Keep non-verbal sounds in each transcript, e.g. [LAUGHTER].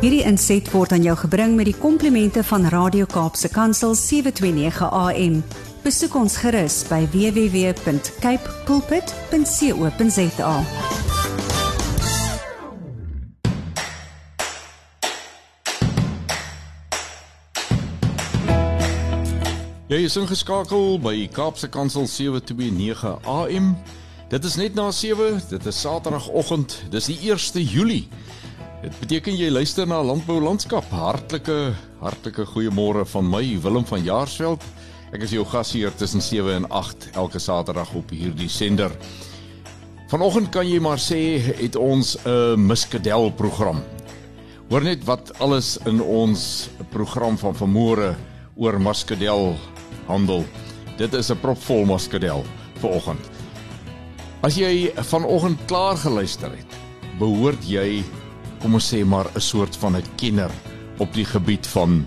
Hierdie inset word aan jou gebring met die komplimente van Radio Kaapse Kansel 729 AM. Besoek ons gerus by www.cape pulpit.co.za. Jy is ingeskakel by Kaapse Kansel 729 AM. Dit is net na 7, dit is Saterdagoggend, dis die 1ste Julie. Dit beteken jy luister na Landbou Landskap. Hartlike hartlike goeiemôre van my Willem van Jaarsveld. Ek is jou gasheer tussen 7 en 8 elke Saterdag op hierdie sender. Vanoggend kan jy maar sê het ons 'n muskadel program. Hoor net wat alles in ons program van vanmôre oor muskadel handel. Dit is 'n propvol muskadel vanoggend. As jy vanoggend klaar geluister het, behoort jy kom ons sê maar 'n soort van 'n kenner op die gebied van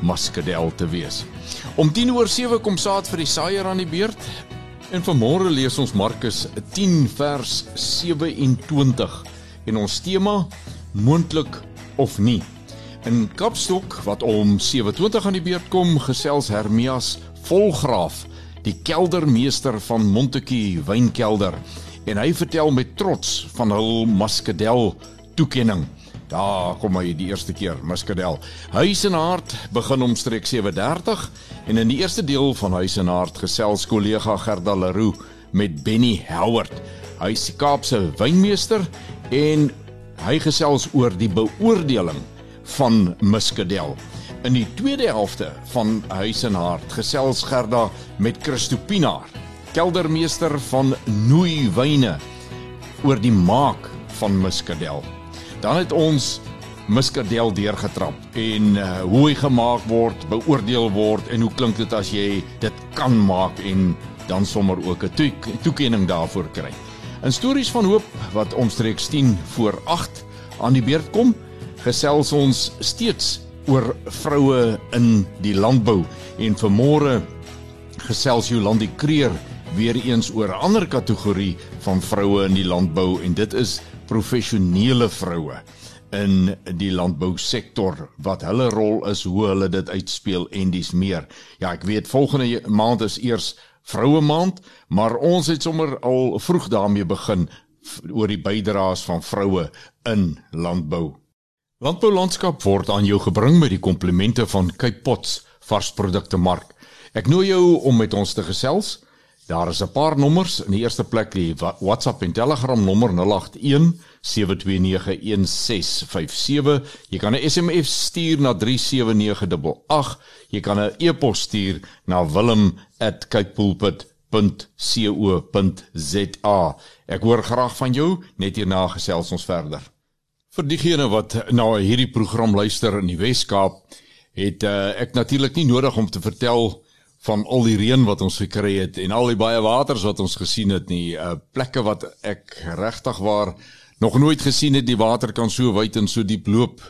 muskadel te wees. Om 10 oor 7 kom saad vir die saaier aan die beurt. En vanmôre lees ons Markus 10 vers 27 en ons tema moontlik of nie. In Kapstok wat om 7:20 aan die beurt kom, gesels Hermias Volgraaf, die keldermeester van Montetjie Wynkelder, en hy vertel met trots van hul muskadel toekenning. Daar kom hy die eerste keer, muskadel. Huis en hart begin omstreeks 7:30 en in die eerste deel van Huis en hart gesels kollega Gerda Leroux met Benny Howard. Hy is die Kaapse wynmeester en hy gesels oor die beoordeling van muskadel. In die tweede helfte van Huis en Hart gesels Gerda met Christo Pinaar, keldermeester van Nooi Wyne oor die maak van muskadel. Dan het ons muskadel deurgetrap en uh, hoe hy gemaak word, beoordeel word en hoe klink dit as jy dit kan maak en dan sommer ook 'n toe toekenning daarvoor kry. In stories van hoop wat omstreeks 10 voor 8 aan die beurt kom, gesels ons steeds oor vroue in die landbou en vanmôre gesels Jolandi Kreer weer eens oor 'n ander kategorie van vroue in die landbou en dit is professionele vroue in die landbousektor wat hulle rol is, hoe hulle dit uitspeel en dis meer. Ja, ek weet volgende maand is eers vroue maand, maar ons het sommer al vroeg daarmee begin oor die bydraes van vroue in landbou. Landbou landskap word aan jou gebring met die komplimente van Cape Pots varsprodukte mark. Ek nooi jou om met ons te gesels. Daar is 'n paar nommers. In die eerste plek die WhatsApp en Telegram nommer 081 7291657. Jy kan 'n SMS stuur na 37988. Jy kan 'n e-pos stuur na wilhelm@capepulpit.co.za. Ek hoor graag van jou. Net hierna gesels ons verder. Vir diegene wat na hierdie program luister in die Wes-Kaap, het uh, ek natuurlik nie nodig om te vertel van al die reën wat ons gekry het en al die baie waters wat ons gesien het nie. Uh, plekke wat ek regtig waar nog nooit gesien het die water kan so wyd en so diep loop,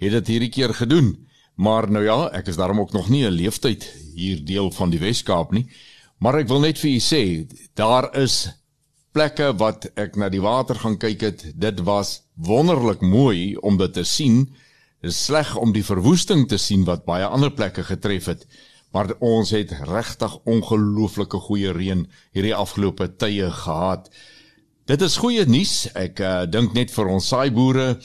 het dit hierdie keer gedoen. Maar nou ja, ek is daarom ook nog nie 'n leeftyd hier deel van die Wes-Kaap nie. Maar ek wil net vir u sê, daar is plekke wat ek na die water gaan kyk het, dit was wonderlik mooi om dit te sien. Dit is sleg om die verwoesting te sien wat baie ander plekke getref het, maar ons het regtig ongelooflike goeie reën hierdie afgelope tye gehad. Dit is goeie nuus. Ek uh, dink net vir ons saaiboere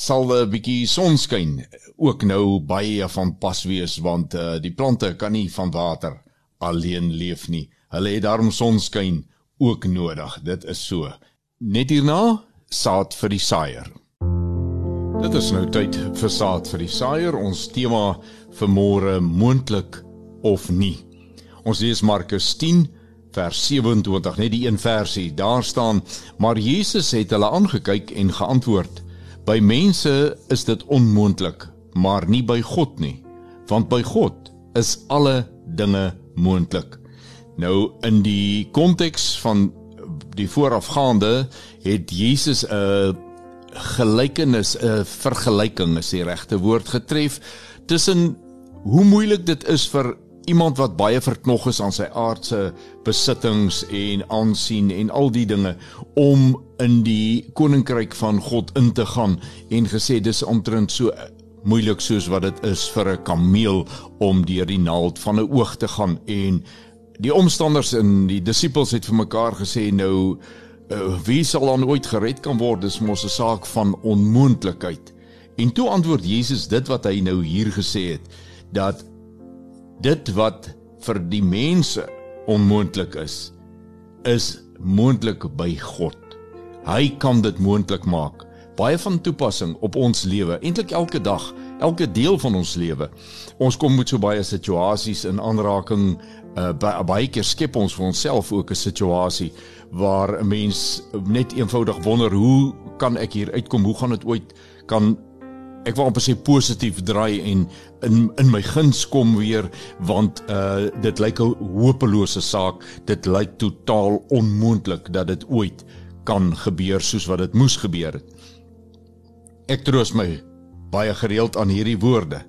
sal 'n bietjie sonskyn ook nou baie van pas wees want uh, die plante kan nie van water alleen leef nie. Hulle het daarom sonskyn ook nodig. Dit is so. Net hierna saad vir die saaier. Dit is nou tyd vir saad vir die saaier. Ons tema vir môre moontlik of nie. Ons lees Markus 10 vers 27, net die een versie. Daar staan: "Maar Jesus het hulle aangekyk en geantwoord: By mense is dit onmoontlik, maar nie by God nie, want by God is alle dinge moontlik." Nou in die konteks van die voorafgaande het Jesus 'n gelykenis, 'n vergelyking is die regte woord getref tussen hoe moeilik dit is vir iemand wat baie verknog is aan sy aardse besittings en aansien en al die dinge om in die koninkryk van God in te gaan en gesê dis omtrent so moeilik soos wat dit is vir 'n kameel om deur die naald van 'n oog te gaan. En die omstanders en die disippels het vir mekaar gesê nou uh, wie sal dan ooit gered kan word? Dis mos 'n saak van onmoontlikheid. En toe antwoord Jesus dit wat hy nou hier gesê het dat dit wat vir die mense onmoontlik is is moontlik by God hy kan dit moontlik maak baie van toepassing op ons lewe, eintlik elke dag, elke deel van ons lewe. Ons kom met so baie situasies in aanraking uh, baie keer skep ons vir onsself ook 'n situasie waar 'n mens net eenvoudig wonder hoe kan ek hier uitkom? Hoe gaan dit ooit kan ek wil amper sê positief draai en in in my guns kom weer want uh dit lyk 'n hopelose saak. Dit lyk totaal onmoontlik dat dit ooit kan gebeur soos wat dit moes gebeur het. Ek troos my baie gereeld aan hierdie woorde.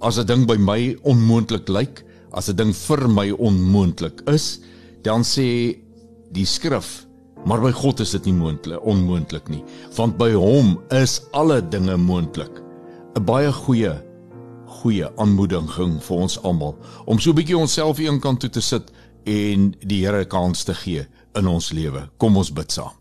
As 'n ding by my onmoontlik lyk, as 'n ding vir my onmoontlik is, dan sê die skrif, maar by God is dit nie moontlik, onmoontlik nie, want by hom is alle dinge moontlik. 'n Baie goeie goeie aanmoediging vir ons almal om so 'n bietjie onsself een kant toe te sit en die Here kans te gee in ons lewe. Kom ons bid saam.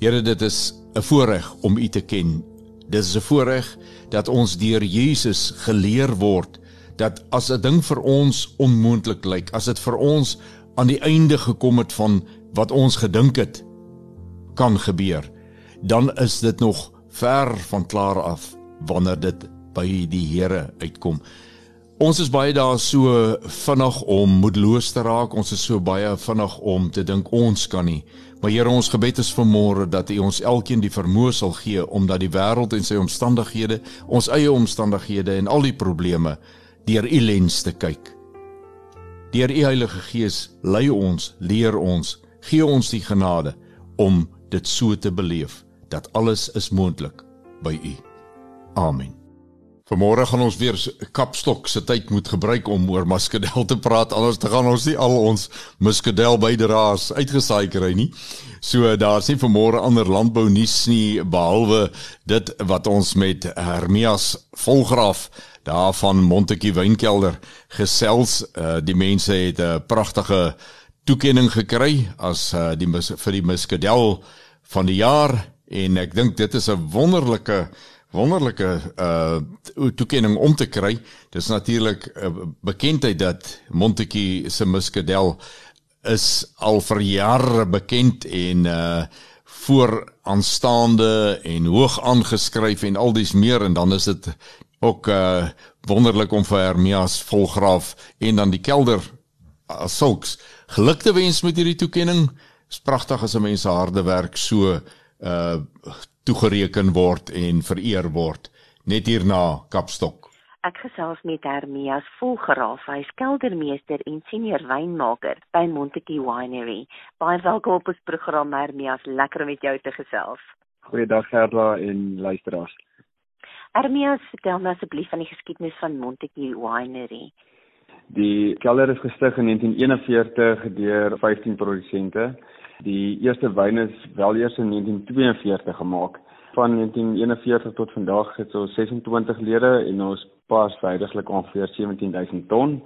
Here, dit is 'n voorreg om U te ken Dit is 'n voorreg dat ons deur Jesus geleer word dat as 'n ding vir ons onmoontlik lyk, as dit vir ons aan die einde gekom het van wat ons gedink het kan gebeur, dan is dit nog ver van klaar af wanneer dit by die Here uitkom. Ons is baie daar so vinnig om moedeloos te raak. Ons is so baie vinnig om te dink ons kan nie. Maar Here, ons gebed is vanmôre dat U ons elkeen die vermoë sal gee om dat die wêreld en sy omstandighede, ons eie omstandighede en al die probleme deur U lens te kyk. Deur U Heilige Gees lei ons, leer ons, gee ons die genade om dit so te beleef dat alles is moontlik by U. Amen. Vanmôre gaan ons weer kapstok se tyd moet gebruik om oor muskadel te praat anders te gaan ons nie al ons muskadel bydraes uitgesaai kry nie. So daar's nie vanmôre ander landbou nuus nie behalwe dit wat ons met Hermias Volgraaf daar van Montetjie Wynkelder gesels. Uh, die mense het 'n pragtige toekenning gekry as uh, die vir die muskadel van die jaar en ek dink dit is 'n wonderlike wonderlike uh toekenning om te kry. Dis natuurlik 'n uh, bekendheid dat Montetjie se muskadel is al vir jare bekend en uh vooraanstaande en hoog aangeskryf en al dies meer en dan is dit ook uh wonderlik om vir Hermias volgraaf en dan die kelder as sulks geluk te wens met hierdie toekenning. Dis pragtig as 'n mens se harde werk so uh toegereken word en vereer word net hierna Kapstok. Ek gesels met Hermias Volgeraaf, hy is keldermeester en senior wynmaker by Montetjie Winery. Baie welkom op ons program Hermias, lekker om met jou te gesels. Goeiedag Gerda en luisteraars. Hermias, vertel my asseblief van die geskiedenis van Montetjie Winery. Die kelder is gestig in 1941 deur 15 produsente Die eerste wyn is wel eers in 1942 gemaak. Van 1941 tot vandag het ons 26 lede en ons pas tydiglik ongeveer 17000 ton.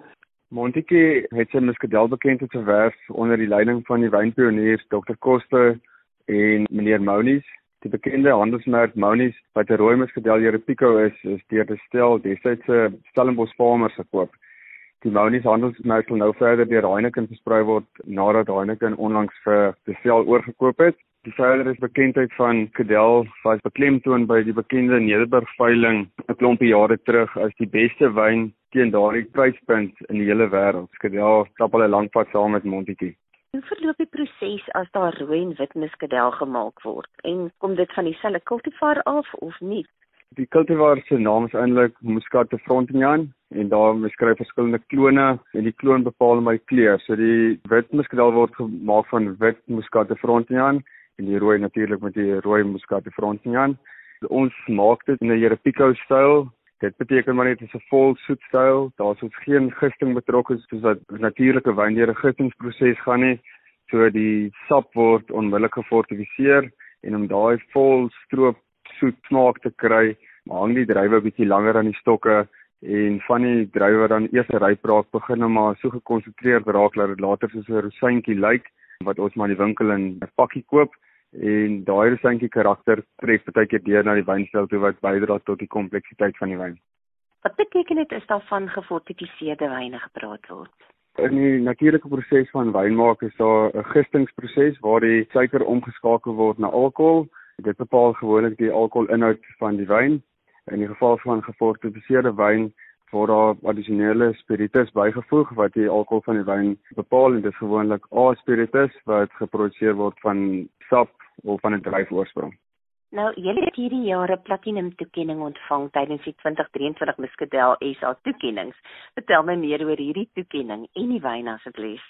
Montetjie het sy muskadel bekendheid verwerf onder die leiding van die wynpioniers Dr. Koster en meneer Mounis. Die bekende handelsmerk Mounis wat 'n rooi muskadel Arabico is, is deur te stel destyds se Stellenbosch Farmers gekoop. Die Mounis handelsmerk sal nou verder deur Heineken versprei word nadat Heineken onlangs vir Bestel oorgekoop het. Die verdere bekendheid van Kedel was beklemtoon by die bekende Nederburg veiling 'n klompie jare terug as die beste wyn teen daardie pryspunt in die hele wêreld. Kedel stap al 'n lank pad saam met Montetjie. Hoe verloop die proses as daar rooi en wit muskadel gemaak word? En kom dit van dieselfde kultivar af of nie? Die cultivar se naam is eintlik Muscat de Frontignan en daar beskryf verskillende klone en die kloon bepaal my kleur. So die wit muskadel word gemaak van wit Muscat de Frontignan en die rooi natuurlik met die rooi Muscat de Frontignan. Ons maak dit in 'n Arabico styl. Dit beteken maar net dit is 'n vol soetstyl. Daar's ons geen gisting betrokke soos wat natuurlike wyn deur 'n gistingsproses gaan nie. So die sap word onmiddellik gefortifiseer en om daai vol stroop soet smaak te kry, hang die druiwe bietjie langer aan die stokke en van die druiwe dan eers ryp raak begin nou maar so gekonsentreerd raak dat dit later soos 'n rosientjie lyk wat ons maar in die winkel in 'n pakkie koop en daai rosientjie karakter tref baie keer deur na die wynstyl toe wat bydra tot die kompleksiteit van die wyn. Wat beteken dit is daar van gefortifiseerde wyne gepraat word? In die natuurlike proses van wynmaak is daar 'n gistingsproses waar die suiker omgeskakel word na alkohol. Dit bepaal gewoonlik die alkoholinhoud van die wyn In die geval van gefortifiseerde wyn word daar addisionele spiritus bygevoeg wat die alkohol van die wyn bepaal en dit is gewoonlik A-spiritus wat geproduseer word van sap of van 'n druifoorsprong. Nou, julle het hierdie jare platinum toekenning ontvang tydens die 2023 Muscadel SA toekennings. Vertel my meer oor hierdie toekenning en die wyn asseblief.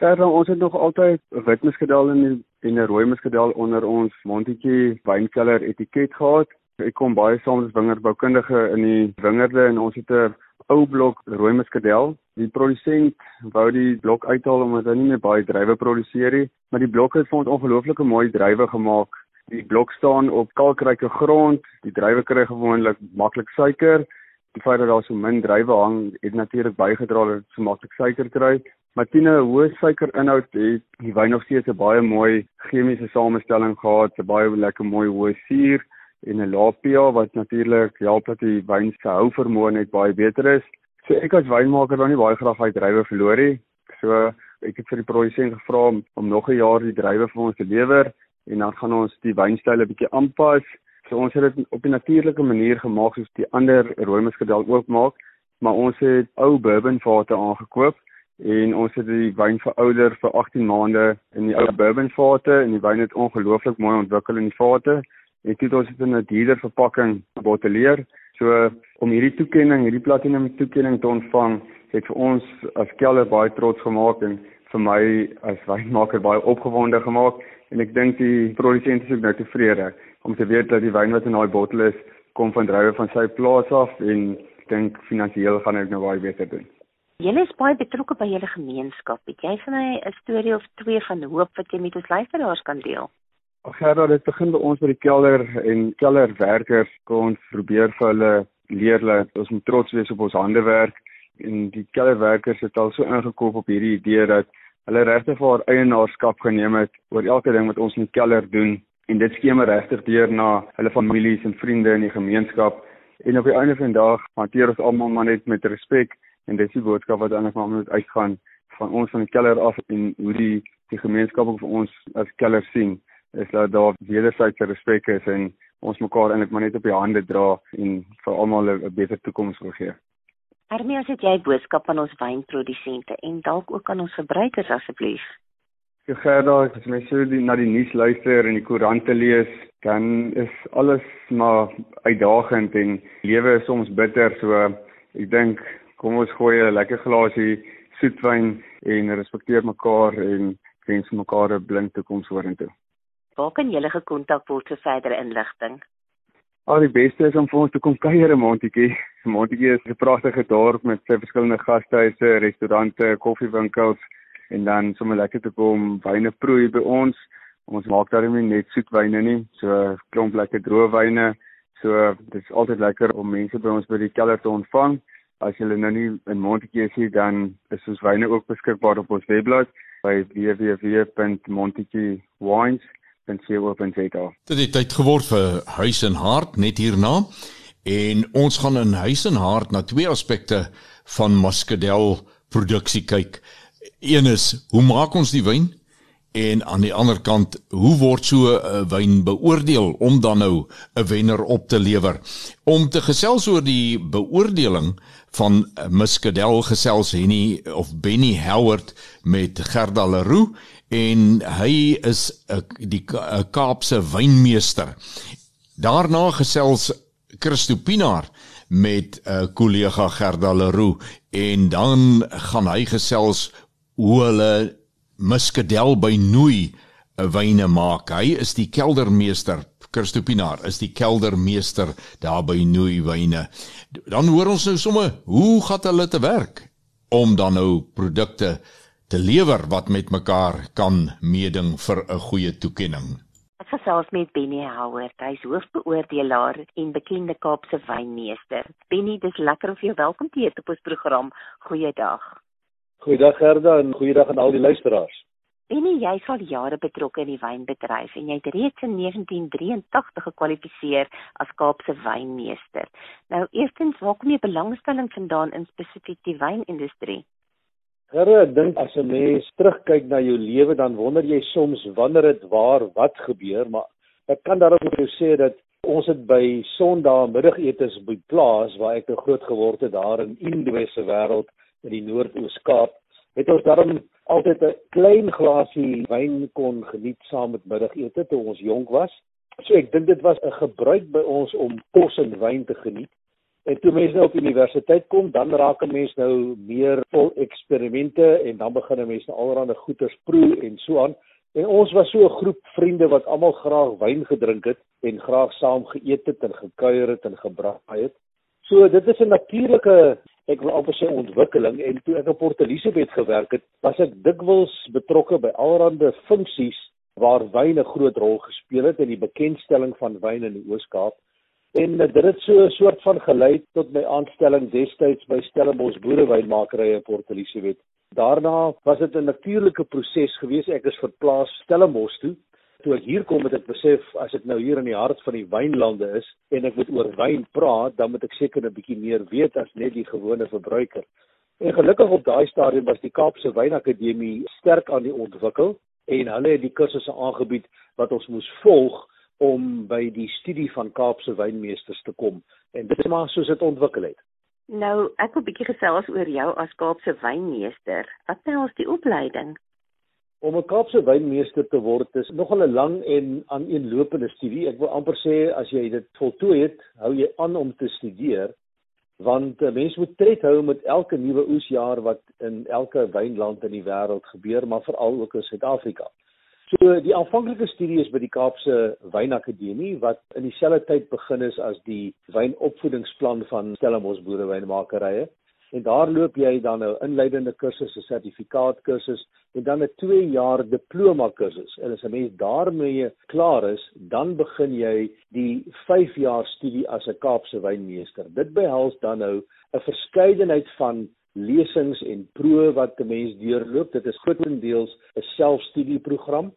Gerda, ons het nog altyd 'n wit Muscadel en 'n rooi Muscadel onder ons Montetjie wynkelder etiket gehad. Ek kom baie saam as wingerdsboukundige in die wingerde en ons het 'n ou blok rooi muskadel. Die produsent wou die blok uithaal omdat hy nie meer baie druiwe produseer nie, maar die blok het vir ons ongelooflike mooi druiwe gemaak. Die blok staan op kalkryke grond. Die druiwe kry gewoonlik maklik suiker. Die feit dat daar so min druiwe hang, het natuurlik bygedra dat dit so maklik suiker kry. Maar teen 'n hoë suikerinhoud het die wyn nog steeds 'n baie mooi chemiese samestelling gehad, 'n baie lekker mooi hoë suur en 'n lae pH wat natuurlik help dat die wyn se hou vermoë net baie beter is. So ek as wynmaker wil nie baie graag uit drywe verloor nie. So ek het vir die produsent gevra om, om nog 'n jaar die drywe vir ons te lewer en dan gaan ons die wynstyl 'n bietjie aanpas. So ons het dit op 'n natuurlike manier gemaak soos die ander rooi muskadel ook maak, maar ons het ou bourbon vate aangekoop en ons het die wyn verouder vir 18 maande in die ou bourbon vate en die wyn het ongelooflik mooi ontwikkel in die vate het ons dit in 'n dierder verpakking botteleer. So om hierdie toekenning, hierdie platinum toekenning te ontvang, het vir ons as Keller baie trots gemaak en vir my as wynmaker baie opgewonde gemaak en ek dink die produsent is ook nou tevrede om te weet dat die wyn wat in daai bottel is kom van druiwe van sy plaas af en ek dink finansiëel gaan dit nou baie beter doen. Julle is baie betrokke by julle gemeenskap. Het jy vir my 'n storie of twee van hoop wat jy met ons luisteraars kan deel? Gerard, dit begin by ons by die kelder en kellerwerkers kon probeer vir hulle leer dat ons moet trots wees op ons handewerk en die kellerwerkers het al so ingekoop op hierdie idee dat hulle regtig vir eienaarskap geneem het oor elke ding wat ons in die keller doen. En dit skemer regtig deur na hulle families en vriende in die gemeenskap. En op die einde van die dag hanteer ons almal maar net met respek en dis die boodskap wat eintlik maar moet uitgaan van ons van die keller af en hoe die die gemeenskap ook vir ons as keller sien is dat daar wederwysige respek is en ons mekaar eintlik maar net op die hande dra en vir almal 'n beter toekoms wil gee. Hermias, het jy boodskap aan ons wynprodusente en dalk ook aan ons verbruikers asseblief? Ja, Gerda, as jy sou die na die nuus luister en die koerante lees, dan is alles maar uitdagend en lewe is soms bitter, so ek dink kom ons gooi 'n lekker glasie soetwyn en respekteer mekaar en wens mekaar 'n blink toekoms vorentoe. Waar kan julle gekontak word vir verdere inligting? Al die beste is om vir ons te kom kuier in Montetjie. Montetjie is 'n pragtige dorp met sy verskillende gastehuise, restaurante, koffiewinkels en dan sommer lekker te kom wyne proe by ons. Ons maak daarom nie net soetwyne nie, so klomp lekker droë wyne. So dit is altyd lekker om mense by ons by die keller te ontvang. As jy nou nie in Montetjie is nie, dan is ons wyne ook beskikbaar op ons webblad by www.montetjiewines.com www.co.za. Dit het tyd geword vir Huis en Hart net hierna en ons gaan in Huis en Hart na twee aspekte van Muscadel produksie kyk. Een is hoe maak ons die wyn en aan die ander kant hoe word so 'n wyn beoordeel om dan nou 'n wenner op te lewer. Om te gesels oor die beoordeling van Muscadel gesels Henny of Benny Howard met Gerda Leroux en hy is 'n die a, Kaapse wynmeester. Daarna gesels Christo Pinaar met 'n uh, kollega Gerda Leroux en dan gaan hy gesels hoe hulle muskadel by Nooi wyne maak. Hy is die keldermeester Christo Pinaar is die keldermeester daar by Nooi Wyne. Dan hoor ons nou sommer hoe gaan hulle te werk om dan nou produkte te lewer wat met mekaar kan meeding vir 'n goeie toekenning. Ek gesels met Benny Howard. Hy's hoofbeoordelaar en bekende Kaapse wynmeester. Benny, dis lekker om jou welkom te heet op ons program. Goeiedag. Goeiedag Gerda en goeiedag aan al die luisteraars. Benny, jy's al jare betrokke in die wynbedryf en jy het reeds in 1983 gekwalifiseer as Kaapse wynmeester. Nou, eerstens, waar kom jy belangstelling vandaan in spesifiek die wynindustrie? Here, ek dink as 'n mens terugkyk na jou lewe dan wonder jy soms wanneer dit waar wat gebeur, maar ek kan daarop vir jou sê dat ons het by Sondag middagetes by plaas waar ek nou groot geword het daar in Indwesse wêreld in die Noord-Oos-Kaap, het ons daarom altyd 'n klein glasie wyn kon geniet saam met middagete toe ons jonk was. So ek dink dit was 'n gebruik by ons om kos en wyn te geniet. En toe mense nou op universiteit kom, dan raak 'n mens nou meer vol eksperimente en dan begin 'n mens nou allerlei goeters proe en so aan. En ons was so 'n groep vriende wat almal graag wyn gedrink het en graag saam geëet het en gekuier het en gebraai het. So dit is 'n natuurlike ek wil amper sê ontwikkeling en toe ek op Port Elizabeth gewerk het, was ek dikwels betrokke by allerlei funksies waar wyn 'n groot rol gespeel het in die bekendstelling van wyn in die Oos-Kaap en dit het so 'n soort van gelei tot my aanstelling destyds by Stellenbosch Boerewynmakeri in Port Elizabeth. Daarna was dit 'n natuurlike proses gewees. Ek is verplaas Stellenbosch toe. Toe ek hier kom het ek besef as ek nou hier in die hart van die wynlande is en ek moet oor wyn praat, dan moet ek seker 'n bietjie meer weet as net die gewone verbruiker. En gelukkig op daai stadium was die Kaapse Wynakademie sterk aan die ontwikkel en hulle het die kursusse aangebied wat ons moes volg om by die studie van Kaapse wynmeesters te kom en dit is maar soos dit ontwikkel het. Nou, ek wil bietjie gesels oor jou as Kaapse wynmeester. Wat behels die opleiding? Om 'n Kaapse wynmeester te word is nogal 'n lang en aaneenlopende studie. Ek wil amper sê as jy dit voltooi het, hou jy aan om te studeer want 'n mens moet tred hou met elke nuwe oesjaar wat in elke wynland in die wêreld gebeur, maar veral ook in Suid-Afrika. So die aanvanklike studie is by die Kaapse Wynakademie wat in dieselfde tyd begin is as die wynopvoedingsplan van Stellenbosch Boerewynmakerye. En daar loop jy dan nou inleidende kursusse, sertifikaatkursus en dan 'n 2 jaar diploma kursus. En as 'n mens daarmee klaar is, dan begin jy die 5 jaar studie as 'n Kaapse wynmeester. Dit behels dan nou 'n verskeidenheid van lesings en proe wat 'n mens deurloop. Dit is grootendeels 'n selfstudieprogram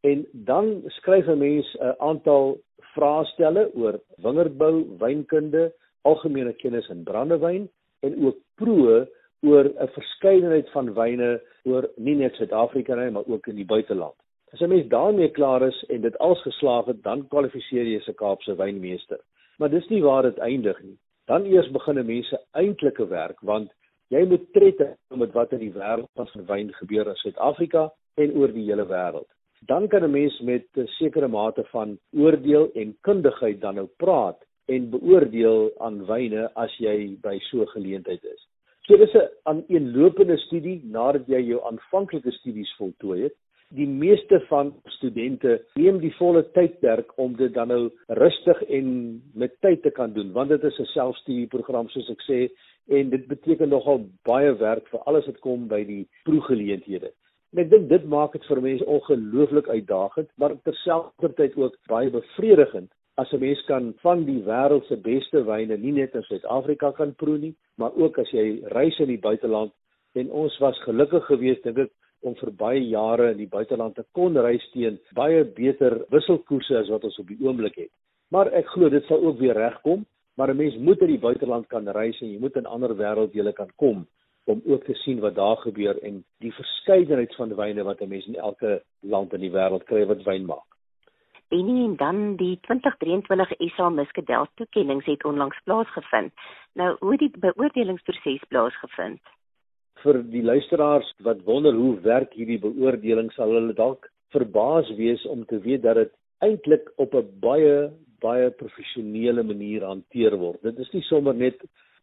en dan skryf 'n mens 'n aantal vraestelle oor wingerdbou, wynkunde, algemene kennis in brandewyn en ook proe oor 'n verskeidenheid van wyne oor nie net Suid-Afrika nie, maar ook in die buiteland. As 'n mens daarmee klaar is en dit als geslaag het, dan kwalifiseer jy as 'n Kaapse wynmeester. Maar dis nie waar dit eindig nie. Dan eers begin 'n mens se eintlike werk want Jy moet tred hou met wat in die wêreld van wyn gebeur in Suid-Afrika en oor die hele wêreld. Dan kan 'n mens met 'n sekere mate van oordeel en kundigheid dan nou praat en beoordeel aan wyne as jy by so 'n geleentheid is. So dis 'n aaneenlopende studie nadat jy jou aanvanklike studies voltooi het. Die meeste van studente neem die volle tydperk om dit dan nou rustig en met tyd te kan doen want dit is 'n selfstudieprogram soos ek sê en dit beteken nogal baie werk vir alles wat kom by die proegeleenthede. En ek dink dit maak dit vir mense ongelooflik uitdagend, maar terselfdertyd ook baie bevredigend as 'n mens kan van die wêreld se beste wyne nie net in Suid-Afrika kan proe nie, maar ook as jy reis in die buiteland en ons was gelukkig geweest dink ek om vir baie jare in die buiteland te kon reis teen baie beter wisselkoerse as wat ons op die oomblik het. Maar ek glo dit sal ook weer regkom maar 'n mens moet in die buiteland kan reis en jy moet in ander wêrelddele kan kom om ook te sien wat daar gebeur en die verskeidenheid van wyne wat 'n mens in elke land in die wêreld kry wat wyn maak. En nie en dan die 2023 SA Muscadel toekenning het onlangs plaasgevind. Nou hoe die beoordelingsproses plaasgevind? Vir die luisteraars wat wonder hoe werk hierdie beoordeling sal hulle dalk verbaas wees om te weet dat dit eintlik op 'n baie baie professionele manier hanteer word. Dit is nie sommer net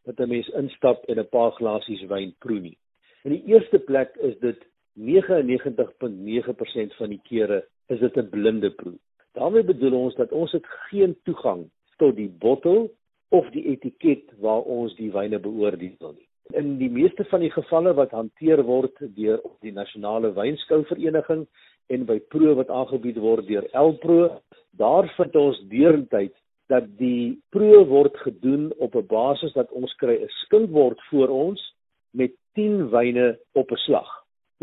dat 'n mens instap en 'n paar glasies wyn proe nie. In die eerste plek is dit 99.9% van die kere is dit 'n blinde proe. Daarmee bedoel ons dat ons het geen toegang tot die bottel of die etiket waar ons die wyne beoordeel nie. In die meeste van die gevalle wat hanteer word deur die Nasionale Wynskouvereniging en by proe wat aangebied word deur Elpro, daar vind ons deurentyd dat die proe word gedoen op 'n basis dat ons kry 'n skinkbord voor ons met 10 wyne op 'n slag.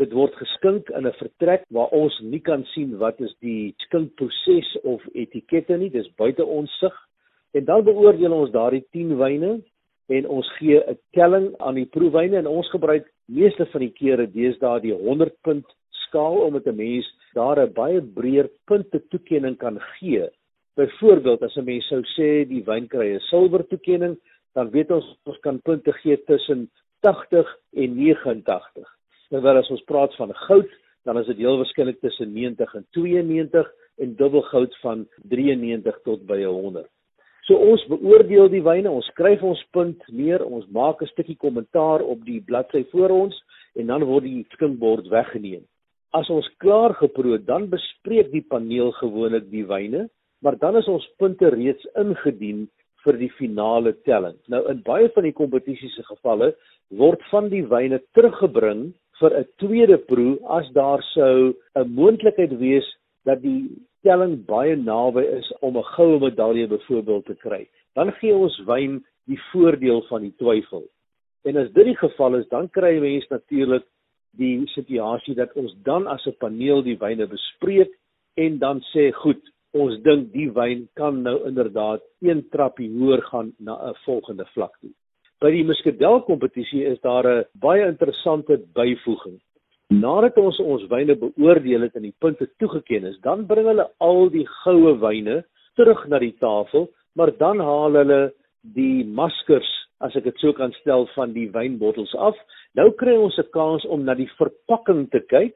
Dit word geskink in 'n vertrek waar ons nie kan sien wat is die skinkproses of etikette nie, dis buite ons sig. En dan beoordeel ons daardie 10 wyne en ons gee 'n telling aan die proewyne en ons gebruik meeste van die kere deesdae die 100 punt skaal omdat 'n mens daar 'n baie breër punte toekenning kan gee Byvoorbeeld as 'n mens sou sê die wyn kry 'n silwer toekenning, dan weet ons ons kan punte gee tussen 80 en 89. Terwyl as ons praat van goud, dan is dit heel waarskynlik tussen 90 en 92 en dubbel goud van 93 tot by 100. So ons beoordeel die wyne, ons skryf ons punt neer, ons maak 'n stukkie kommentaar op die bladsy voor ons en dan word die skinkbord weggeneem. As ons klaar geproe, dan bespreek die paneel gewoonlik die wyne maar dan is ons punte reeds ingedien vir die finale telling. Nou in baie van die kompetisiese gevalle word van die wyne teruggebring vir 'n tweede proe as daar sou 'n moontlikheid wees dat die telling baie naby is om 'n goue medalje byvoorbeeld te kry. Dan gee ons wyn die voordeel van die twyfel. En as dit die geval is, dan kry mense natuurlik die situasie dat ons dan as 'n paneel die wyne bespreek en dan sê goed, ons dink die wyn kan nou inderdaad een trappie hoër gaan na 'n volgende vlak toe. By die Muscadel kompetisie is daar 'n baie interessante byvoeging. Nadat ons ons wyne beoordeel het en die punte toegeken is, dan bring hulle al die goue wyne terug na die tafel, maar dan haal hulle die maskers, as ek dit so kan stel, van die wynbottels af. Nou kry ons 'n kans om na die verpakking te kyk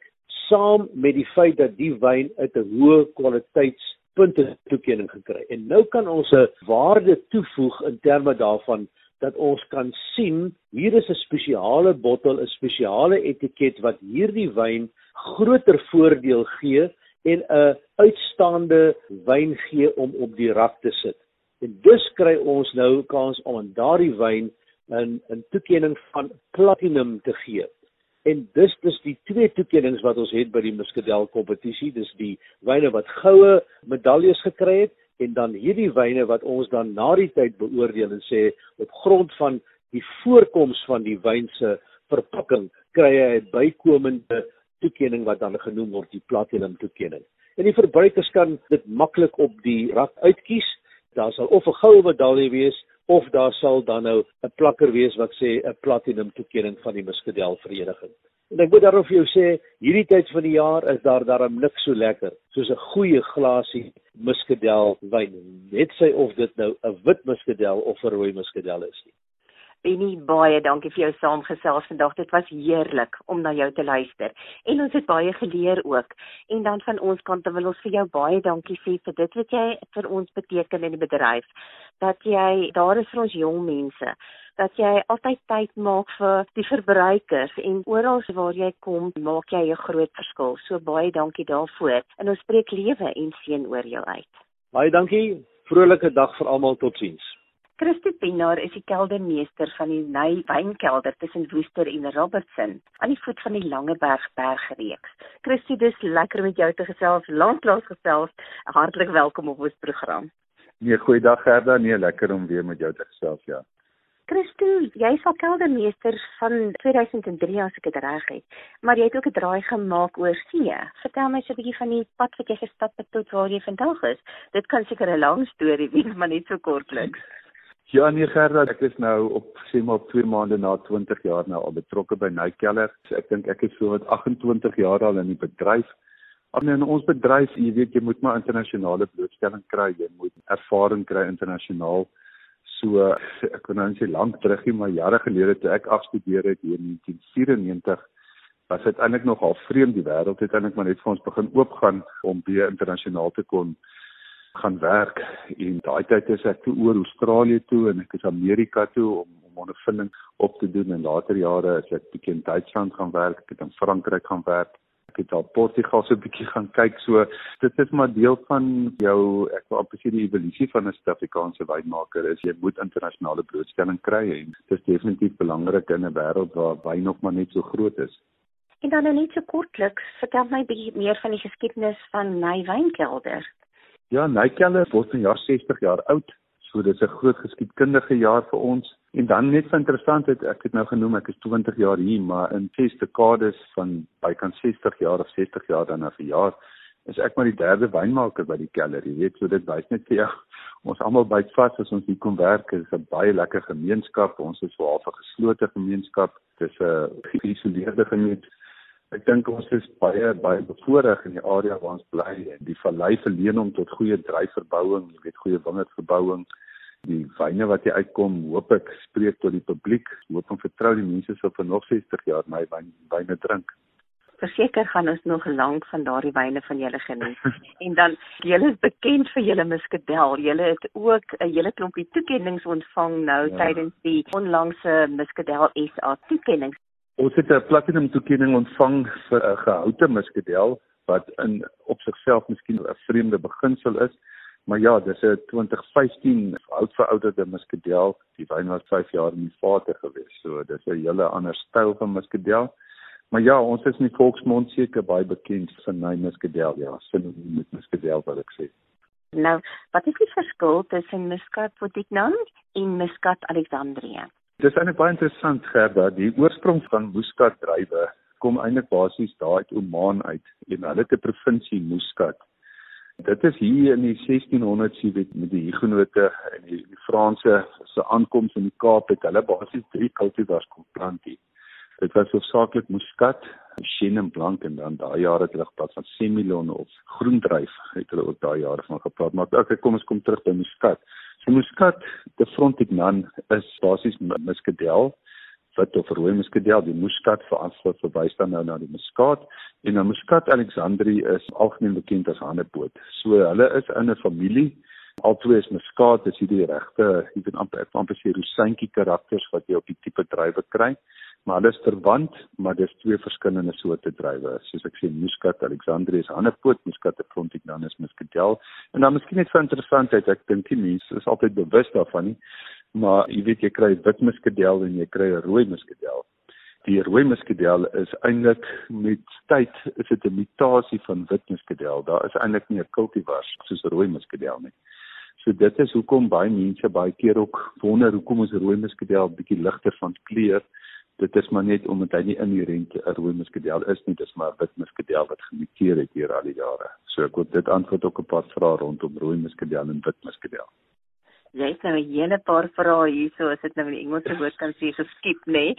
saam met die feit dat die wyn uit 'n hoë kwaliteits punte toekenning gekry. En nou kan ons 'n waarde toevoeg in terme daarvan dat ons kan sien hier is 'n spesiale bottel, 'n spesiale etiket wat hierdie wyn groter voordeel gee en 'n uitstaande wyn gee om op die rak te sit. En dus kry ons nou kans om aan daardie wyn 'n 'n toekenning van platinum te gee. En dis dis die twee toekennings wat ons het by die Muscadel kompetisie, dis die wyne wat goue medaljes gekry het en dan hierdie wyne wat ons dan na die tyd beoordeel en sê op grond van die voorkoms van die wyn se verpakking kry hy 'n bykomende toekenning wat dan genoem word die platinum toekenning. En die verbruikers kan dit maklik op die rak uitkies. Daar sal of 'n goue medalje wees of daar sal dan nou 'n plakker wees wat sê 'n platinum toekenning van die Muscadel vereniging. En ek moet daarom vir jou sê, hierdie tyd van die jaar is daar daarom niks so lekker soos 'n goeie glasie Muscadel wyn. Net sy of dit nou 'n wit Muscadel of 'n rooi Muscadel is nie. Benny, baie dankie vir jou saamgesels vandag. Dit was heerlik om na jou te luister. En ons het baie geleer ook. En dan van ons kant wil ons vir jou baie dankie sê vir dit wat jy vir ons beteken in die bedryf. Dat jy daar is vir ons jong mense. Dat jy altyd tyd maak vir die verbruikers en oral waar jy kom, maak jy 'n groot verskil. So baie dankie daarvoor. En ons spreek lewe en seën oor jou uit. Baie dankie. Vrolike dag vir almal. Totsiens. Christo Pinaar is die keldermeester van die Ny Wynkelder tussen Woester en Robertson aan die voet van die Langeberg Bergreeks. Christo, dis lekker met jou te gesels, lanklaas gesels. Hartlik welkom op ons program. Nee, goeiedag Gerda. Nee, lekker om weer met jou te gesels, ja. Christo, jy is al keldermeester van 2003 as ek dit reg het, maar jy het ook 'n draai gemaak oor see. Vertel my so 'n bietjie van die pad wat jy gestap het tot waar jy vandag is. Dit kan seker 'n lang storie wees, maar net so kortliks. Ja nee Gerda, ek is nou op sê maar 2 maande na 20 jaar nou al betrokke by Nykeller. So ek dink ek is so wat 28 jaar al in die bedryf. Maar in ons bedryf, jy weet jy moet maar internasionale blootstelling kry, jy moet ervaring kry internasionaal. So ek kon nou sê lank terug, maar jare gelede toe ek afstudeer het hier in 1994 was dit eintlik nog al vreemd die wêreld het eintlik maar net vir ons begin oopgaan om weer internasionaal te kon gaan werk en daai tyd is ek toe oor Australië toe en ek is Amerika toe om om ondervinding op te doen en later jare is ek bietjie in Duitsland gaan werk, ek het in Frankryk gaan werk Ek het al Portugal so 'n bietjie gaan kyk. So dit is maar deel van jou ek wil amper sê die evolusie van 'n Suid-Afrikaanse wynmaker is jy moet internasionale blootstelling kry en dit is definitief belangrik in 'n wêreld waar wyn nog maar net so groot is. En dan nou net so kortliks, vertel my bietjie meer van die geskiedenis van Ny Wynkelder. Ja, Ny Kelder word in jaar 60 jaar oud. So dis 'n groot geskiedkundige jaar vir ons. En dan net vir interessantheid, ek het nou genoem ek is 20 jaar hier, maar in 6 dekades van bykans 60 jaar of 60 jaar dan na verjaar, is ek maar die derde wynmaker by die keller. Jy weet, so dit wys net vir jou ons almal byt vas as ons hier kom werk. Dit is 'n baie lekker gemeenskap. Ons is so half 'n geslote gemeenskap. Dis 'n geïsoleerde gemeenskap. Ek dink ons is baie baie bevoordeel in die area waar ons bly en die vallei verleen hom tot goeie dryfverbouing, jy weet goeie wingerdverbouing. Die wyne wat hier uitkom, hoop ek spreek tot die publiek. Hoop en vertrou die mense sal vir nog 60 jaar my wyn wyne drink. Verseker gaan ons nog lank van daardie wyne van julle geniet. en dan julle is bekend vir julle muskadel. Julle het ook 'n hele klompie toekenninge ontvang nou ja. tydens die onlangse muskadel SA toekenning. Ons het 'n platinum toekenning ontvang vir 'n gehoute muskadel wat in op sigself miskien 'n vreemde beginsel is. Maar ja, dis 'n 2015 oud verouderde muskadel. Die wyn was 5 jaar in die vater gewees. So dis 'n hele ander styl van muskadel. Maar ja, ons is in die volksmond seker baie bekend vir ny muskadel. Ja, sin met muskadel wat ek sê. Nou, wat is die verskil tussen Muscat Potignan en Muscat Alexandria? Dis eintlik baie interessant Gerda, die oorsprong van Muscat druiwe kom eintlik basies daar uit Oman uit en hulle 'n provinsie Muscat. Dit is hier in die 1600s weet met die Huguenote en die, die Franse se aankoms in die Kaap het hulle basies drie kultivars kom plant hier. Dit was hoofsaaklik Muscat, Chenin Blanc en dan daai jare het hulle gepraat van Semillon of Groendruif het hulle ook daai jare van gepraat. Maar okay, kom ons kom terug by Muscat. So Muscat, die Frontignan is basies Muscadel wat of rooi muskadel die muskat vir verwys dan nou na die muskaat en dan muskat alexandri is algemeen bekend as hanepoot. So hulle is in 'n familie. Albei is muskaat, dis hierdie regte, jy kan amper amper sê rosyntjie karakters wat jy op die tipe druiwe kry maar hulle is verwant, maar dis twee verskillende soorte druiwe. Soos ek sê, Muscat Alexandria is Hanepoot, Muscat Frontignan is Muscatel. En dan miskien net vir interessantheid, ek dink die mense is altyd bewus daarvan nie, maar jy weet jy kry wit Muscatel en jy kry 'n rooi Muscatel. Die rooi Muscatel is eintlik met tyd is dit 'n mutasie van wit Muscatel. Daar is eintlik nie 'n kultivars soos rooi Muscatel nie. So dit is hoekom baie mense baie keer ook wonder hoekom ons rooi Muscatel bietjie ligter van kleur dit is maar net omdat hy nie inherent 'n rooi muskadel is nie, dis maar 'n wit muskadel wat gemuteer het deur al die jare. So ek wil dit antwoord op 'n paar vrae rondom rooi muskadel en wit muskadel. Jy het nou 'n hele paar vrae hierso, as dit nou in die Engelse woord kan sê geskiep, nê? Nee?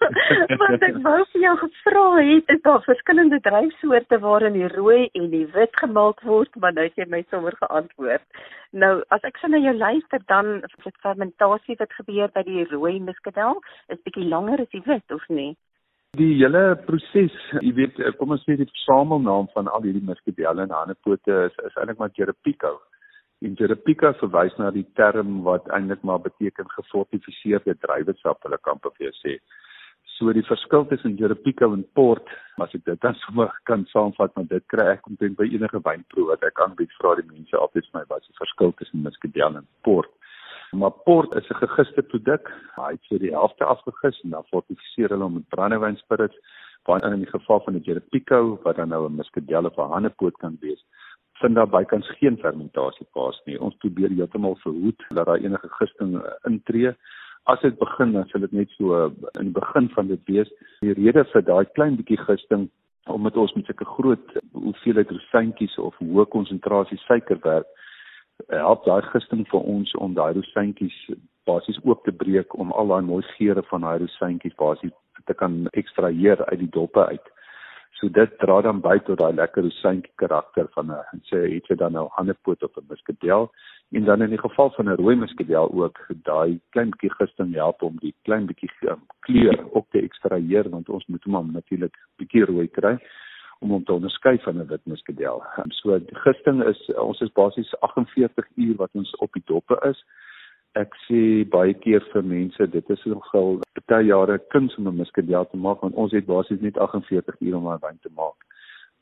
[LAUGHS] Want ek wou vir jou gevra het, is daar verskillende dryfsoorte waarin die rooi en die wit gemaak word, maar nou jy my sommer geantwoord. Nou, as ek sien so na jou luister, dan is fermentasie wat gebeur by die rooi muskadel is bietjie langer as die wit, of nie? Die hele proses, jy weet, kom ons sê die versamelnaam van al hierdie muskadelle en hanepote is is eintlik maar Jerepico. En Jerepica verwys na die term wat eintlik maar beteken gefortifiseerde druiwesap, hulle kan per se sê. So die verskil tussen Jerepica en port, as ek dit dan sommer kan saamvat, maar dit kry ek omtrent by enige wynproe wat ek aanbied, vra die mense altyd vir my wat is die verskil tussen Muscadel en port. Maar port is 'n gegiste produk. Hy het so die helfte afgegis en dan fortifiseer hulle hom met brandewynspirits, waar in die geval van die Jerepica wat dan nou 'n Muscadel of 'n hannepoot kan wees, vind daar bykans geen fermentasie plaas nie. Ons probeer heeltemal verhoed dat daar enige gisting uh, intree. As dit begin, dan sal dit net so uh, in die begin van dit wees. Die rede vir daai klein bietjie gisting omdat ons met sulke groot hoeveelheid rosyntjies of hoë konsentrasie suiker werk, help daai gisting vir ons om daai rosyntjies basies oop te breek om al daai mooi geure van daai rosyntjies basies te kan ekstraheer uit die doppe uit. So dit dra dan by tot daai lekker rosyntjie karakter van 'n sê het jy dan nou ander poot op 'n muskadel en dan in die geval van 'n rooi muskadel ook daai klein bietjie gisting help om die klein bietjie um, kleur ook te ekstraheer want ons moet hom natuurlik bietjie rooi kry om hom te onderskei van 'n wit muskadel. Um, so die gisting is ons is basies 48 uur wat ons op die doppe is ek sê baie keer vir mense dit is nogal baie jare kuns om 'n muskadel te maak want ons het basies net 48 ure om 'n wyn te maak.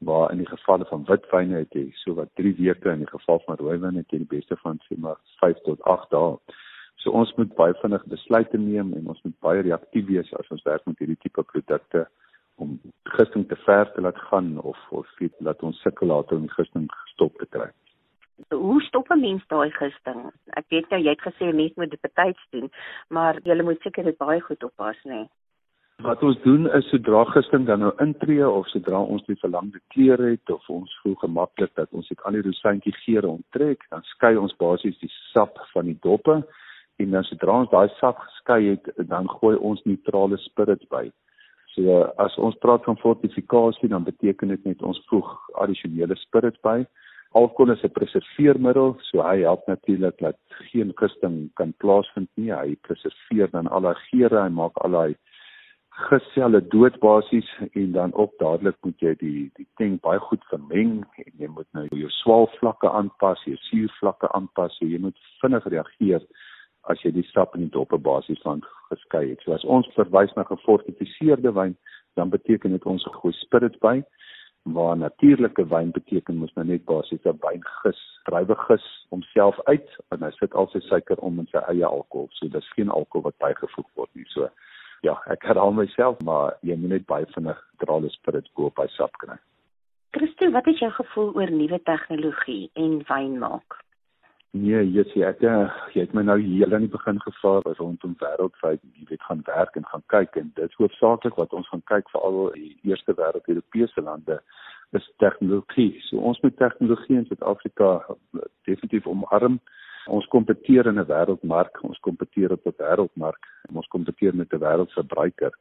waar in die gevalle van witwyne het jy so wat 3 weke in die geval van rooiwyn het jy die beste van sê maar 5 tot 8 dae. So ons moet baie vinnig besluite neem en ons moet baie reaktief wees as ons werk met hierdie tipe produkte om gisting te ver te laat gaan of of weet laat ons sukkel later om gisting gestop te kry. Mens daai gisting? Ek weet nou jy het gesê mense moet dit betyds doen, maar jy moet seker dit baie goed oppas, nê? Nee. Wat ons doen is sodra gisting dan nou intree of sodra ons die verlangde kleur het of ons voel gemaklik dat ons dit al die rosientjie geure onttrek, dan skei ons basies die sap van die doppe en dan sodra ons daai sap geskei het, dan gooi ons neutrale spirits by. So as ons praat van fortifikasie, dan beteken dit net ons voeg addisionele spirits by. Alkohol is 'n preserveermiddel, so hy help natuurlik dat geen gisting kan plaasvind nie. Hy preserveer dan al daai geure, hy maak al daai geselle dood basies en dan op dadelik moet jy die die tank baie goed vermeng en jy moet nou jou swaalvlakke aanpas, jou suurvlakke aanpas, so jy moet vinnig reageer as jy die sap in die doppe basies van geskei het. So as ons verwys na gefortifiseerde wyn, dan beteken dit ons gooi spirit by waar natuurlike wyn beteken mos nou net basies 'n wyngis, druiwegis homself uit en hy sit al sy suiker om in sy eie alkohol. So dis geen alkohol wat bygevoeg word nie. So ja, ek herhaal myself, maar jy moet net baie vinnig drale spirit koop by sap kry. Christo, wat is jou gevoel oor nuwe tegnologie en wyn maak? Nee, sê ek ja, jy het my nou heel aan die begin gevra rondom wêreldwyd, jy weet gaan werk en gaan kyk en dit hoofsaaklik wat ons gaan kyk vir al die eerste wêreld Europese lande is tegnologie. So ons moet tegnologie in Suid-Afrika definitief omarm. Ons kompeteer in 'n wêreldmark, ons kompeteer op 'n wêreldmark en ons kompeteer met 'n wêreldverbruiker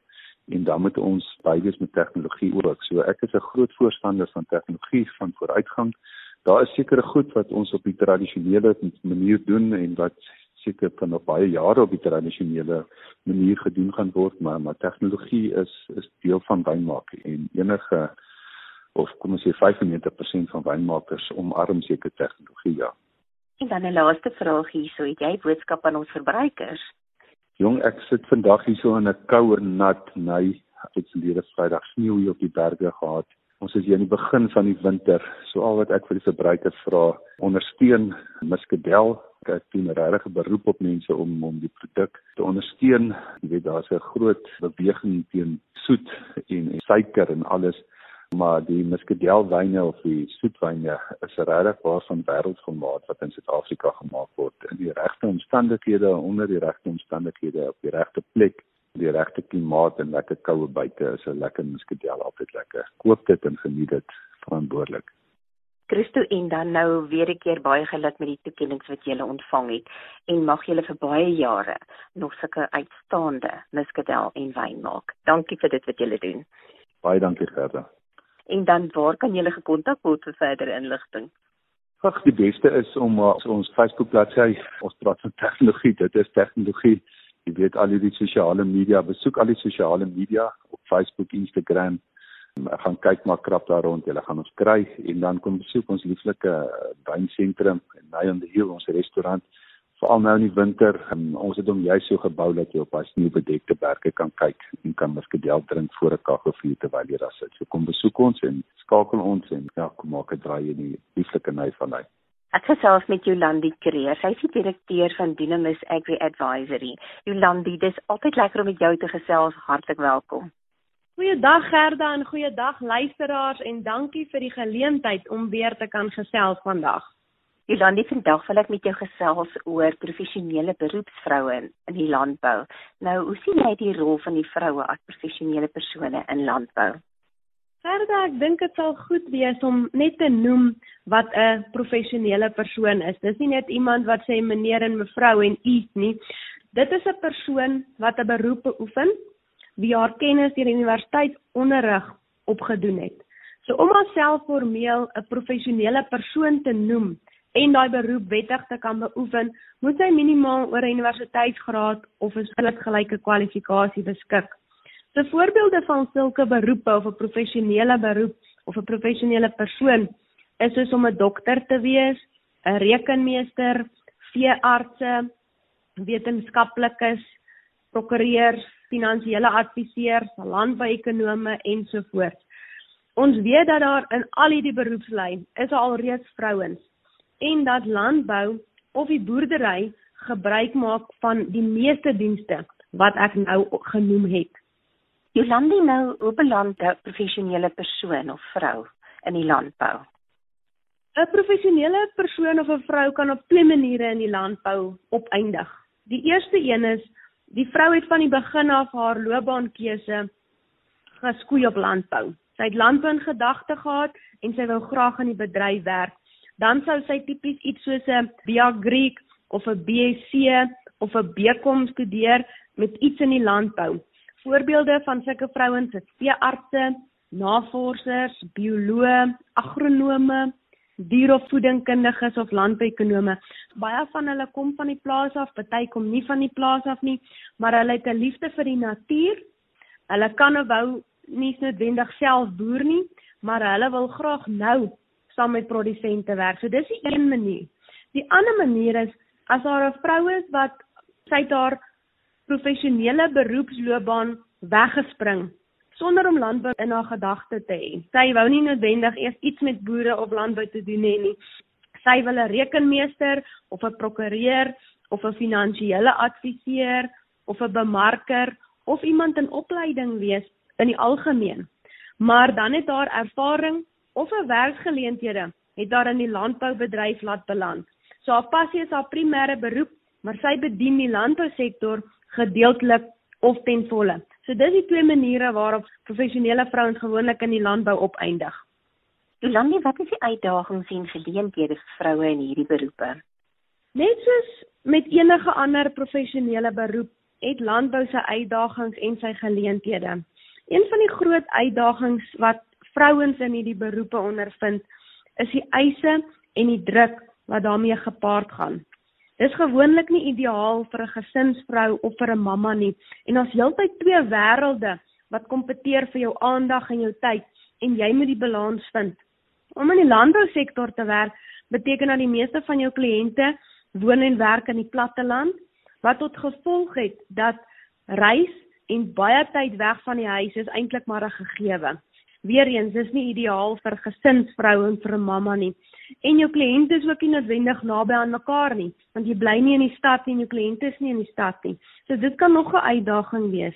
en dan moet ons bywees met tegnologie ook. So ek is 'n groot voorstander van tegnologie van vooruitgang. Daar is sekere goed wat ons op die tradisionele manier doen en wat seker vir nog baie jare op die tradisionele manier gedoen gaan word, maar maar tegnologie is is deel van wynmaak en enige of kom ons sê 95% van wynmakers omarm seker tegnologie ja. En dan 'n laaste vraag hierso, het jy boodskap aan ons verbruikers? Jong, ek sit vandag hierso in 'n koue nat ny. Ek het verlede Vrydag sneeu hier op die berge gehad. Ons is hier in die begin van die winter. So al wat ek vir die verbruikers vra, ondersteun Muscadel. Ek doen 'n regte beroep op mense om om die produk te ondersteun. Jy weet daar's 'n groot beweging teen soet en, en suiker en alles maar die muscadelwyne of die soetwyne is regtig waar van wêreldformaat wat in Suid-Afrika gemaak word in die regte omstandighede onder die regte omstandighede op die regte plek regte klimaat en lekker koue buite is 'n lekker muscadel altyd lekker. Koop dit en geniet dit verantwoordelik. Christo en dan nou weer 'n keer baie geluk met die toekennings wat jy ontvang het. En mag jy vir baie jare nog sulke uitstaande muscadel en wyn maak. Dankie vir dit wat jy doen. Baie dankie Gerda. En dan waar kan jy gekontak word vir verdere inligting? Ag, die beste is om uh, ons Facebook bladsy, ons praat van tegnologie, dit is tegnologie. Jy weet al die sosiale media, besoek al die sosiale media op Facebook, Instagram. Ek gaan kyk maar krap daar rond, jy gaan ons kry en dan kom besoek ons lieflike uh, wynsentrum en by on the hill ons restaurant veral nou in die winter en ons het hom juist so gebou dat jy op daai sneeubedekte berge kan kyk en kan muskadel drink voor 'n kaggelvuur terwyl jy daar sit. So kom besoek ons en skakel ons en ja, kom maak 'n draai in die lieflike nei van hy. Ek gesels met Jolandi Kreer. Sy is die direkteur van Dynamis Agri Advisory. Jolandi, dis altyd lekker om met jou te gesels. Hartlik welkom. Goeiedag Gerda en goeiedag luisteraars en dankie vir die geleentheid om weer te kan gesels vandag. Jolandi, vandag wil ek met jou gesels oor professionele beroepsvroue in, in die landbou. Nou, hoe sien jy die rol van die vroue as professionele persone in landbou? Verder, ek dink dit sal goed wees om net te noem wat 'n professionele persoon is. Dis nie net iemand wat sê meneer en mevrou en u nie. Dit is 'n persoon wat 'n beroep beoefen, wie haar kennis deur universiteit onderrig opgedoen het. So om haarself formeel 'n professionele persoon te noem, en daai beroep wettig te kan beoefen, moet sy minimaal oor 'n universiteitsgraad of 'n soortgelyke kwalifikasie beskik. So voorbeelde van sulke beroepe of 'n professionele beroep of 'n professionele persoon is soos om 'n dokter te wees, 'n rekenmeester, veeartse, wetenskaplikes, prokureurs, finansiële adviseurs, landbouekonome ensovoorts. Ons weet dat daar in al hierdie beroepslyn is al reeds vrouens en dat landbou of die boerdery gebruik maak van die meeste dienste wat ek nou genoem het. Jolandi nou hoe beland 'n professionele persoon of vrou in die landbou? 'n Professionele persoon of 'n vrou kan op twee maniere in die landbou opeindig. Die eerste een is die vrou het van die begin af haar loopbaankeuse geskoei op landbou. Sy het landbou in gedagte gehad en sy wou graag in die bedryf werk. Dan sou sy tipies iets soos 'n BA Greek of 'n BSc of 'n BCom studeer met iets in die landbou. Voorbeelde van sulke vrouens is veeartse, navorsers, bioloë, agronome, dierevoedingkundiges of landbouekonome. Baie van hulle kom van die plaas af, party kom nie van die plaas af nie, maar hulle het 'n liefde vir die natuur. Hulle kan of wou nie noodwendig self boer nie, maar hulle wil graag nou saam met produsente werk. So dis die een manier. Die ander manier is as daar 'n vrou is wat sy haar professionele beroepsloopbaan weggespring sonder om landbou in haar gedagte te hê. Sy wou nie noodwendig eers iets met boere of landbou te doen hê nie. Sy wil 'n rekenmeester of 'n prokureur of 'n finansiële adviseur of 'n bemarker of iemand in opleiding wees in die algemeen. Maar dan het haar ervaring of 'n werksgeleenthede het haar in die landboubedryf laat beland. So haar passie is haar primêre beroep, maar sy bedien die landbousektor gedeeltelik of ten volle. So dis die twee maniere waarop professionele vrouens gewoonlik in die landbou opeindig. Jolandi, wat is die uitdagings en geleenthede vir vroue in hierdie beroepe? Net soos met enige ander professionele beroep, het landbou sy uitdagings en sy geleenthede. Een van die groot uitdagings wat vrouens in hierdie beroepe ondervind, is die eise en die druk wat daarmee gepaard gaan. Dis gewoonlik nie ideaal vir 'n gesinsvrou of vir 'n mamma nie. En ons heeltyd twee wêrelde wat kompeteer vir jou aandag en jou tyd en jy moet die balans vind. Om in die landbousektor te werk beteken dat die meeste van jou kliënte woon en werk in die platte land wat tot gevolg het dat reis en baie tyd weg van die huis is eintlik maar 'n gegewe. Weereens, dis nie ideaal vir gesinsvrou en vir 'n mamma nie. En jou kliënte is ook nie noodwendig naby aan mekaar nie, want jy bly nie in die stad nie en jou kliënte is nie in die stad nie. So dit kan nog 'n uitdaging wees.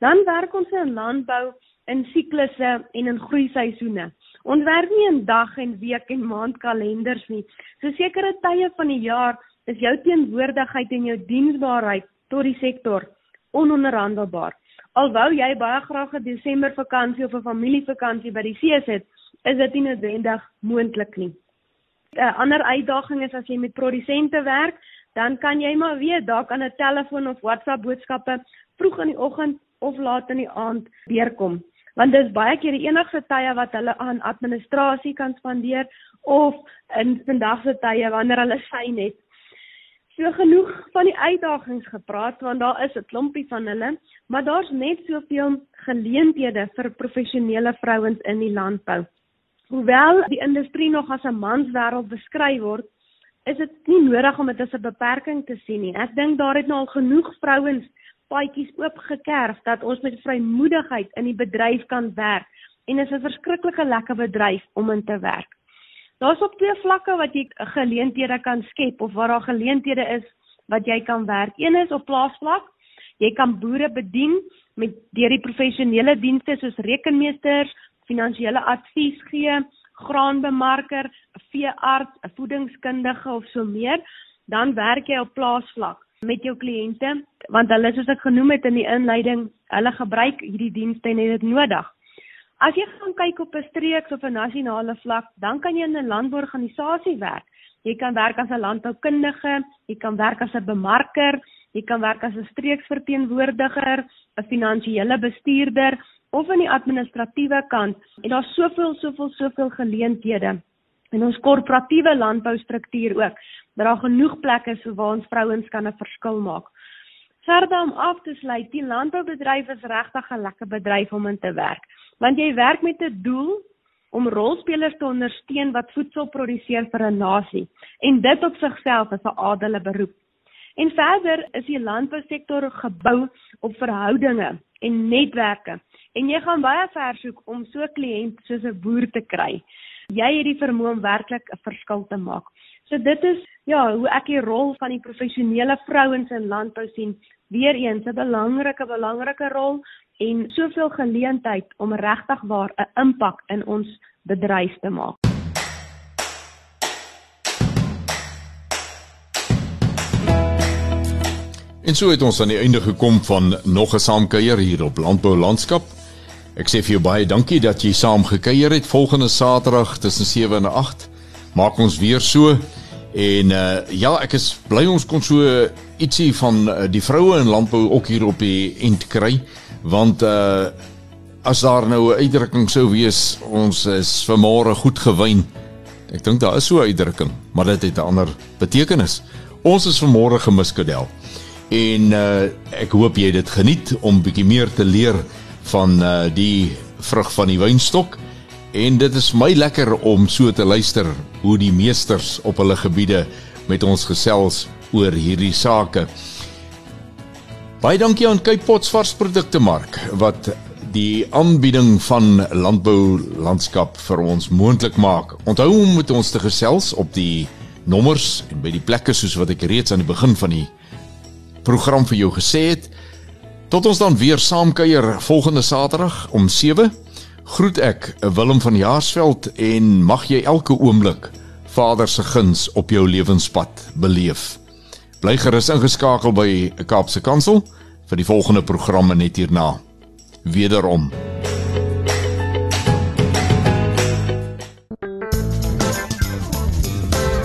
Dan werk ons in landbou in siklusse en in groeiseisoene. Ons werk nie in dag en week en maand kalenders nie. So sekere tye van die jaar is jou teenwoordigheid en jou diensbaarheid tot die sektor ononderhandelbaar. Alhoewel jy baie graag 'n Desember vakansie of 'n familievakansie by die see sit, is dit nie noodwendig moontlik nie. 'n Ander uitdaging is as jy met produsente werk, dan kan jy maar weet dalk aan 'n telefoon of WhatsApp boodskappe vroeg in die oggend of laat in die aand deurkom. Want dis baie keer die enigste tye wat hulle aan administrasie kan spandeer of in vandag se tye wanneer hulle sy net So genoeg van die uitdagings gepraat want daar is 'n klompie van hulle, maar daar's net soveel geleenthede vir professionele vrouens in die landbou. Hoewel die industrie nog as 'n manswêreld beskryf word, is dit nie nodig om dit as 'n beperking te sien nie. Ek dink daar het nou al genoeg vrouens paadjies oopgekerf dat ons met vrymoedigheid in die bedryf kan werk en dit is 'n verskriklike lekker bedryf om in te werk. Daar's op twee vlakke wat jy geleenthede kan skep of waar daar geleenthede is wat jy kan werk. Een is op plaasvlak. Jy kan boere bedien met deur die professionele dienste soos rekenmeesters, finansiële advies gee, graanbemarker, 'n veearts, 'n voedingskundige of so meer. Dan werk jy op plaasvlak met jou kliënte want hulle soos ek genoem het in die inleiding, hulle gebruik hierdie dienste en dit nodig. As jy gaan kyk op 'n streeks of 'n nasionale vlak, dan kan jy in 'n landbouorganisasie werk. Jy kan werk as 'n landboukundige, jy kan werk as 'n bemarker, jy kan werk as 'n streeksverteenwoordiger, 'n finansiële bestuurder of aan die administratiewe kant. En daar's soveel, soveel, soveel geleenthede in ons korporatiewe landboustruktuur ook. Dat daar genoeg plekke is waar ons vrouens kan 'n verskil maak. Verder om af te sluit, die landboubedryf is regtig 'n lekker bedryf om in te werk want jy werk met 'n doel om rolspelers te ondersteun wat voedsel produseer vir 'n nasie en dit op sigself is 'n adele beroep. En verder is die landbousektor gebou op verhoudinge en netwerke en jy gaan baie ver soek om so kliënt soos 'n boer te kry. Jy het die vermoë om werklik 'n verskil te maak. So dit is ja, hoe ek die rol van die professionele vrouens in landbou sien. Weereens 'n belangrike belangrike rol en soveel geleentheid om regtig waar 'n impak in ons bedryf te maak. En so het ons aan die einde gekom van nog 'n saamkuier hier op Landbou Landskap. Ek sê vir jou baie dankie dat jy saam gekuier het. Volgende Saterdag tussen 7 en 8 maak ons weer so. En uh ja, ek is bly ons kon so ietsie van uh, die vroue in landbou ook hier op die end kry want uh as daar nou 'n uitdrukking sou wees, ons is vanmôre goed gewyn. Ek dink daar is so 'n uitdrukking, maar dit het 'n ander betekenis. Ons is vanmôre gemiskadel. En uh ek hoop jy dit geniet om bietjie meer te leer van uh die vrug van die wynstok. En dit is my lekker om so te luister hoe die meesters op hulle gebiede met ons gesels oor hierdie sake. Baie dankie aan Cape Pots varsprodukte mark wat die aanbieding van landbou landskap vir ons moontlik maak. Onthou om met ons te gesels op die nommers en by die plekke soos wat ek reeds aan die begin van die program vir jou gesê het. Tot ons dan weer saamkuier volgende Saterdag om 7. Groet ek Willem van Jaarsveld en mag jy elke oomblik Vader se guns op jou lewenspad beleef. Bly gerus ingeskakel by Kaapse Kansel vir die volgende programme net hierna. Wederom.